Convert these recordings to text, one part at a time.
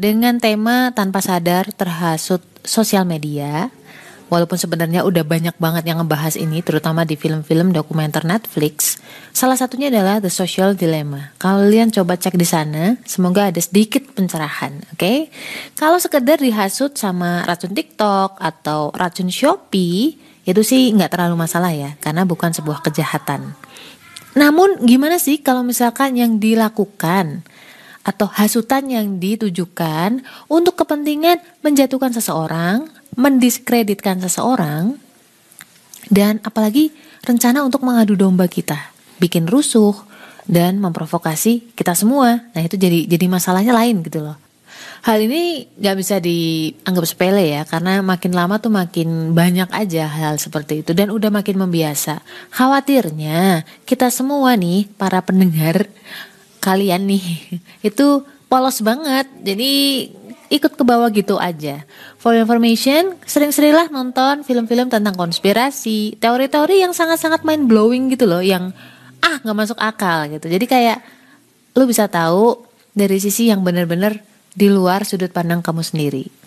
dengan tema tanpa sadar terhasut sosial media. Walaupun sebenarnya udah banyak banget yang ngebahas ini, terutama di film-film dokumenter Netflix. Salah satunya adalah The Social Dilemma. Kalian coba cek di sana, semoga ada sedikit pencerahan, oke? Okay? Kalau sekedar dihasut sama racun TikTok atau racun Shopee, itu sih nggak terlalu masalah ya, karena bukan sebuah kejahatan. Namun gimana sih kalau misalkan yang dilakukan atau hasutan yang ditujukan untuk kepentingan menjatuhkan seseorang, mendiskreditkan seseorang, dan apalagi rencana untuk mengadu domba kita, bikin rusuh dan memprovokasi kita semua. Nah itu jadi jadi masalahnya lain gitu loh. Hal ini gak bisa dianggap sepele ya Karena makin lama tuh makin banyak aja hal seperti itu Dan udah makin membiasa Khawatirnya kita semua nih para pendengar kalian nih. Itu polos banget. Jadi ikut ke bawah gitu aja. For information, sering-seringlah nonton film-film tentang konspirasi Teori-teori yang sangat-sangat mind blowing gitu loh Yang ah gak masuk akal gitu. Jadi kayak lu bisa tahu dari sisi yang bener-bener di luar sudut pandang kamu sendiri.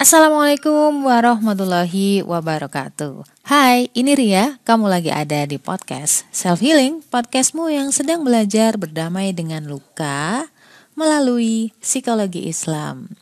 Assalamualaikum warahmatullahi wabarakatuh. Hai, ini Ria. Kamu lagi ada di podcast Self Healing, podcastmu yang sedang belajar berdamai dengan luka melalui psikologi Islam.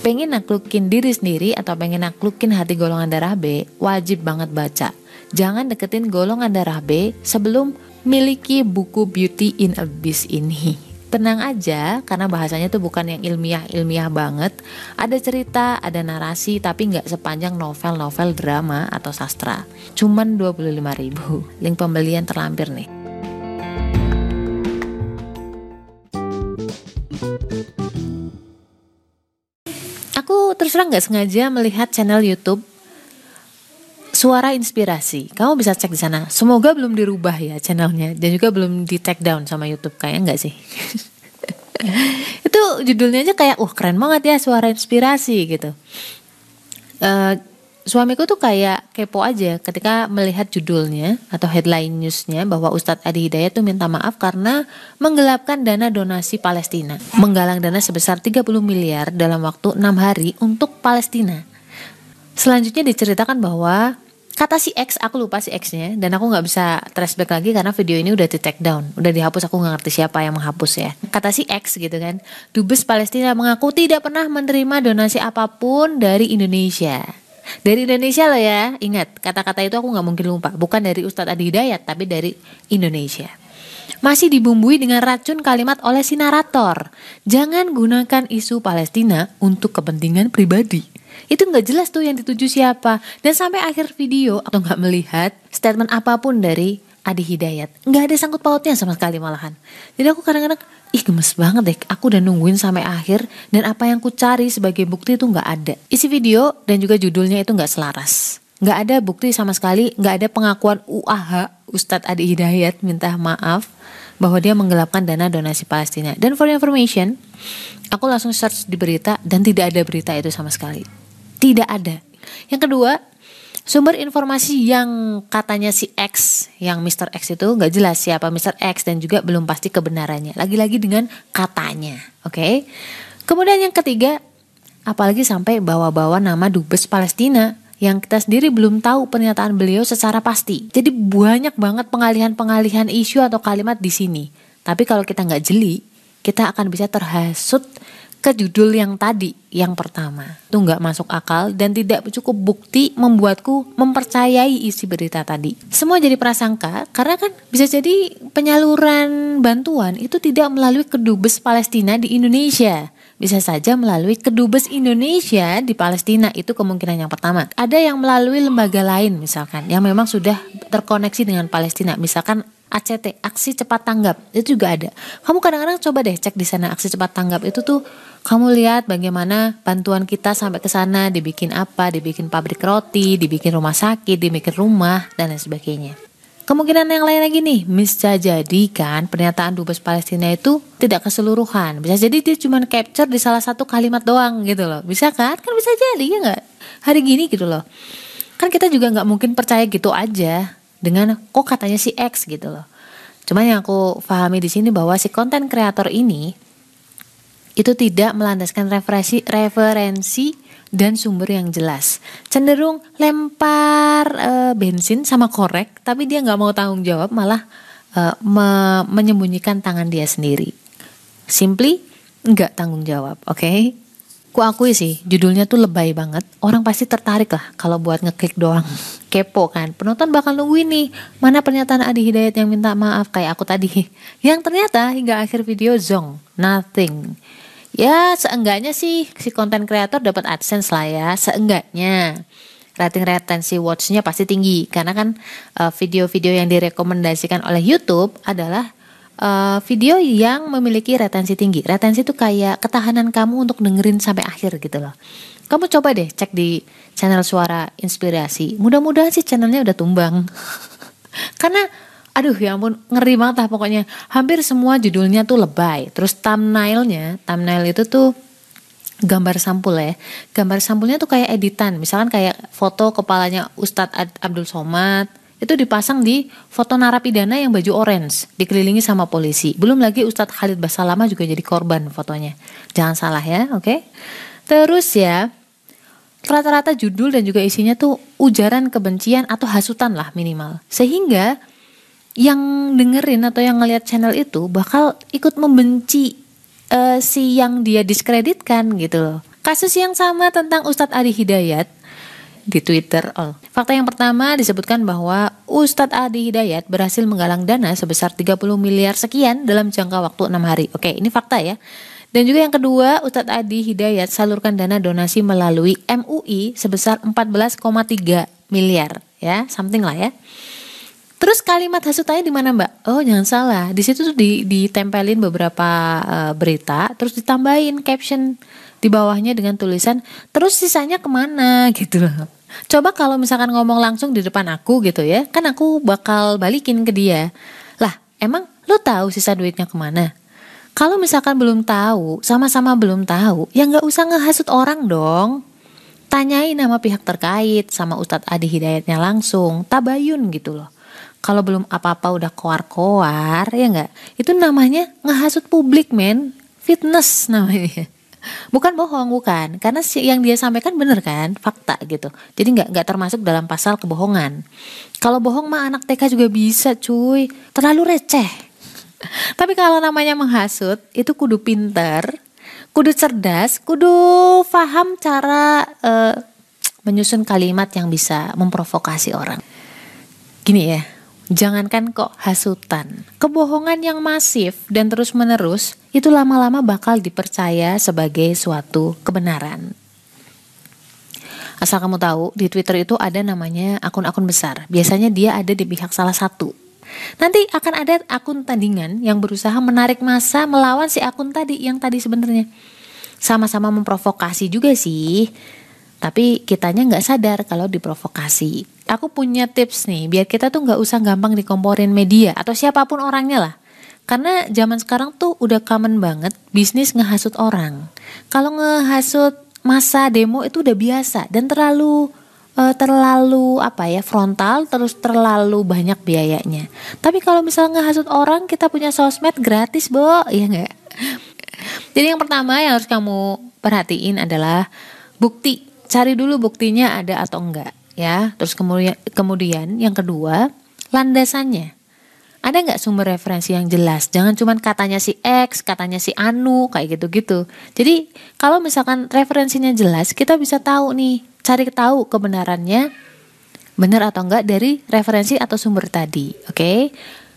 Pengen naklukin diri sendiri atau pengen naklukin hati golongan darah B, wajib banget baca jangan deketin golongan darah B sebelum miliki buku Beauty in Abyss ini. Tenang aja, karena bahasanya tuh bukan yang ilmiah-ilmiah banget. Ada cerita, ada narasi, tapi nggak sepanjang novel-novel drama atau sastra. Cuman 25 ribu. Link pembelian terlampir nih. Aku terus terang nggak sengaja melihat channel YouTube Suara Inspirasi. Kamu bisa cek di sana. Semoga belum dirubah ya channelnya dan juga belum di take down sama YouTube kayak enggak sih? itu judulnya aja kayak wah keren banget ya Suara Inspirasi gitu. Uh, suamiku tuh kayak kepo aja ketika melihat judulnya atau headline newsnya bahwa Ustadz Adi Hidayat tuh minta maaf karena menggelapkan dana donasi Palestina. Menggalang dana sebesar 30 miliar dalam waktu 6 hari untuk Palestina. Selanjutnya diceritakan bahwa kata si X aku lupa si X-nya dan aku nggak bisa trace back lagi karena video ini udah di take down. Udah dihapus aku nggak ngerti siapa yang menghapus ya. Kata si X gitu kan dubes Palestina mengaku tidak pernah menerima donasi apa pun dari Indonesia. Dari Indonesia loh ya ingat kata-kata itu aku nggak mungkin lupa. Bukan dari Ustadz Adi Hidayat tapi dari Indonesia. Masih dibumbui dengan racun kalimat oleh si narator. Jangan gunakan isu Palestina untuk kepentingan pribadi itu nggak jelas tuh yang dituju siapa. Dan sampai akhir video atau nggak melihat statement apa pun dari Adi Hidayat. Nggak ada sangkut pautnya sama sekali malahan. Jadi aku kadang-kadang ih gemes banget deh. Aku udah nungguin sampai akhir dan apa yang ku cari sebagai bukti itu nggak ada. Isi video dan juga judulnya itu nggak selaras. Nggak ada bukti sama sekali nggak ada pengakuan UAH Ustadz Adi Hidayat minta maaf bahwa dia menggelapkan dana donasi Palestina. Dan for information aku langsung search di berita dan tidak ada berita itu sama sekali tidak ada. Yang kedua, sumber informasi yang katanya si X, yang Mr. X itu nggak jelas siapa Mr. X dan juga belum pasti kebenarannya. Lagi-lagi dengan katanya, oke? Okay? Kemudian yang ketiga, apalagi sampai bawa-bawa nama dubes Palestina yang kita sendiri belum tahu pernyataan beliau secara pasti. Jadi banyak banget pengalihan-pengalihan isu atau kalimat di sini. Tapi kalau kita nggak jeli, kita akan bisa terhasut ke judul yang tadi, yang pertama. Itu nggak masuk akal dan tidak cukup bukti membuatku mempercayai isi berita tadi. Semua jadi prasangka karena kan bisa jadi penyaluran bantuan itu tidak melalui kedubes Palestina di Indonesia. Bisa saja melalui kedubes Indonesia di Palestina itu kemungkinan yang pertama. Ada yang melalui lembaga lain misalkan yang memang sudah terkoneksi dengan Palestina. Misalkan ACT, aksi cepat tanggap, itu juga ada. Kamu kadang-kadang coba deh cek di sana aksi cepat tanggap itu tuh kamu lihat bagaimana bantuan kita sampai ke sana dibikin apa, dibikin pabrik roti, dibikin rumah sakit, dibikin rumah dan lain sebagainya. Kemungkinan yang lain lagi nih, bisa jadi kan pernyataan dubes Palestina itu tidak keseluruhan. Bisa jadi dia cuma capture di salah satu kalimat doang gitu loh. Bisa kan? Kan bisa jadi ya nggak? Hari gini gitu loh. Kan kita juga nggak mungkin percaya gitu aja dengan kok katanya si X gitu loh. Cuman yang aku pahami di sini bahwa si konten kreator ini itu tidak melandaskan referensi referensi dan sumber yang jelas. Cenderung lempar e, bensin sama korek, tapi dia nggak mau tanggung jawab, malah e, me menyembunyikan tangan dia sendiri. Simply nggak tanggung jawab, oke? Okay? Ku akui sih, judulnya tuh lebay banget. Orang pasti tertarik lah kalau buat ngeklik doang. Kepo kan. Penonton bakal nungguin nih, mana pernyataan Adi Hidayat yang minta maaf kayak aku tadi. Yang ternyata hingga akhir video zong, nothing. Ya seenggaknya sih si konten kreator dapat AdSense lah ya, seenggaknya. Rating retensi watchnya pasti tinggi karena kan eh, video-video yang direkomendasikan oleh YouTube adalah uh, video yang memiliki retensi tinggi. Retensi itu kayak ketahanan kamu untuk dengerin sampai akhir gitu loh. Kamu coba deh cek di channel suara inspirasi. Mudah-mudahan sih channelnya udah tumbang. Karena aduh ya ampun ngeri banget lah pokoknya. Hampir semua judulnya tuh lebay. Terus thumbnailnya, thumbnail itu tuh gambar sampul ya. Gambar sampulnya tuh kayak editan. Misalkan kayak foto kepalanya Ustadz Abdul Somad itu dipasang di foto narapidana yang baju orange dikelilingi sama polisi. Belum lagi Ustadz Khalid Basalama juga jadi korban fotonya. Jangan salah ya, oke? Okay? Terus ya, rata-rata judul dan juga isinya tuh ujaran kebencian atau hasutan lah minimal. Sehingga yang dengerin atau yang ngelihat channel itu bakal ikut membenci uh, si yang dia diskreditkan gitu loh. Kasus yang sama tentang Ustadz Adi Hidayat di Twitter. Oh. Fakta yang pertama disebutkan bahwa Ustadz Adi Hidayat berhasil menggalang dana sebesar 30 miliar sekian dalam jangka waktu enam hari. Oke, ini fakta ya. Dan juga yang kedua, Ustadz Adi Hidayat salurkan dana donasi melalui MUI sebesar 14,3 miliar ya, something lah ya. Terus kalimat hasutannya di mana Mbak? Oh jangan salah, di situ tuh di, ditempelin beberapa uh, berita, terus ditambahin caption di bawahnya dengan tulisan terus sisanya ke mana gitu loh coba kalau misalkan ngomong langsung di depan aku gitu ya kan aku bakal balikin ke dia. Lah emang lo tahu sisa duitnya ke mana? Kalau misalkan belum tahu sama-sama belum tahu ya nggak usah ngehasut orang dong. Tanyain nama pihak terkait sama Ustadz Adi Hidayatnya langsung tabayun gitu loh. Kalau belum apa-apa udah koar-koar ya nggak? Itu namanya ngehasut publik men. Fitness namanya bukan bohong bukan. Karena yang dia sampaikan benar kan? Fakta gitu. Jadi nggak nggak termasuk dalam pasal kebohongan. Kalau bohong mah anak TK juga bisa cuy. Terlalu receh. Tapi kalau namanya menghasut itu kudu pinter kudu cerdas kudu paham cara uh, menyusun kalimat yang bisa memprovokasi orang. Gini ya Jangankan kok hasutan, kebohongan yang masif dan terus-menerus itu lama-lama bakal dipercaya sebagai suatu kebenaran. Asal kamu tahu, di Twitter itu ada namanya akun-akun besar. Biasanya dia ada di pihak salah satu. Nanti akan ada akun tandingan yang berusaha menarik masa melawan si akun tadi yang tadi sebenarnya. Sama-sama memprovokasi juga sih. Tapi kitanya nggak sadar kalau diprovokasi. Aku punya tips nih, biar kita tuh nggak usah gampang dikomporin media atau siapa pun orangnya lah. Karena zaman sekarang tuh udah common banget bisnis ngehasut orang. Kalau ngehasut masa demo itu udah biasa dan terlalu uh, terlalu apa ya frontal terus terlalu banyak biayanya. Tapi kalau misalnya ngehasut orang kita punya sosmed gratis, Bo, ya nggak? Jadi yang pertama yang harus kamu perhatiin adalah bukti cari dulu buktinya ada atau enggak ya. Terus kemudian kemudian yang kedua, landasannya. Ada nggak sumber referensi yang jelas? Jangan cuma katanya si X, katanya si Anu, kayak gitu-gitu. Jadi kalau misalkan referensinya jelas, kita bisa tahu nih, cari tahu kebenarannya benar atau enggak dari referensi atau sumber tadi. Oke. Okay?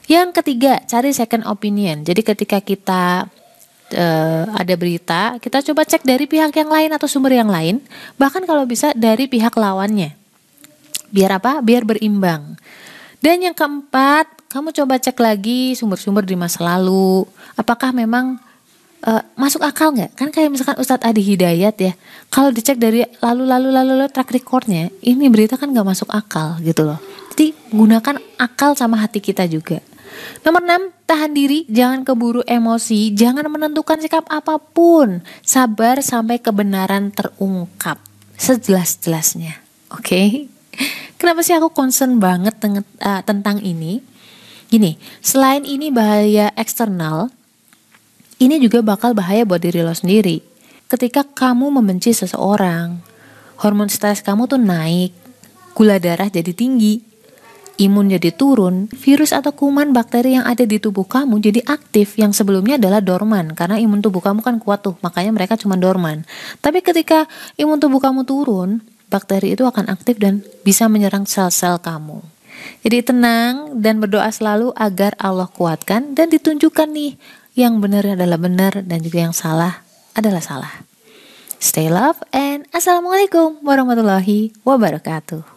Yang ketiga, cari second opinion. Jadi ketika kita uh, ada berita, kita coba cek dari pihak yang lain atau sumber yang lain, bahkan kalau bisa dari pihak lawannya. Biar apa? Biar berimbang. Dan yang keempat, kamu coba cek lagi sumber-sumber di masa lalu. Apakah memang uh, masuk akal nggak? Kan kayak misalkan Ustadz Adi Hidayat ya, kalau dicek dari lalu-lalu lalu-lalu track recordnya, ini berita kan nggak masuk akal gitu loh. Jadi gunakan akal sama hati kita juga. Nomor 6, tahan diri, jangan keburu emosi, jangan menentukan sikap apa pun. Sabar sampai kebenaran terungkap sejelas-jelasnya. Oke? Okay? Kenapa sih aku concern banget uh, tentang ini? Gini, selain ini bahaya eksternal, ini juga bakal bahaya buat diri lo sendiri. Ketika kamu membenci seseorang, hormon stres kamu tuh naik, gula darah jadi tinggi, imun jadi turun, virus atau kuman bakteri yang ada di tubuh kamu jadi aktif yang sebelumnya adalah dorman karena imun tubuh kamu kan kuat tuh, makanya mereka cuma dorman. Tapi ketika imun tubuh kamu turun, bakteri itu akan aktif dan bisa menyerang sel-sel kamu. Jadi tenang dan berdoa selalu agar Allah kuatkan dan ditunjukkan nih yang benar adalah benar dan juga yang salah adalah salah. Stay love and assalamualaikum warahmatullahi wabarakatuh.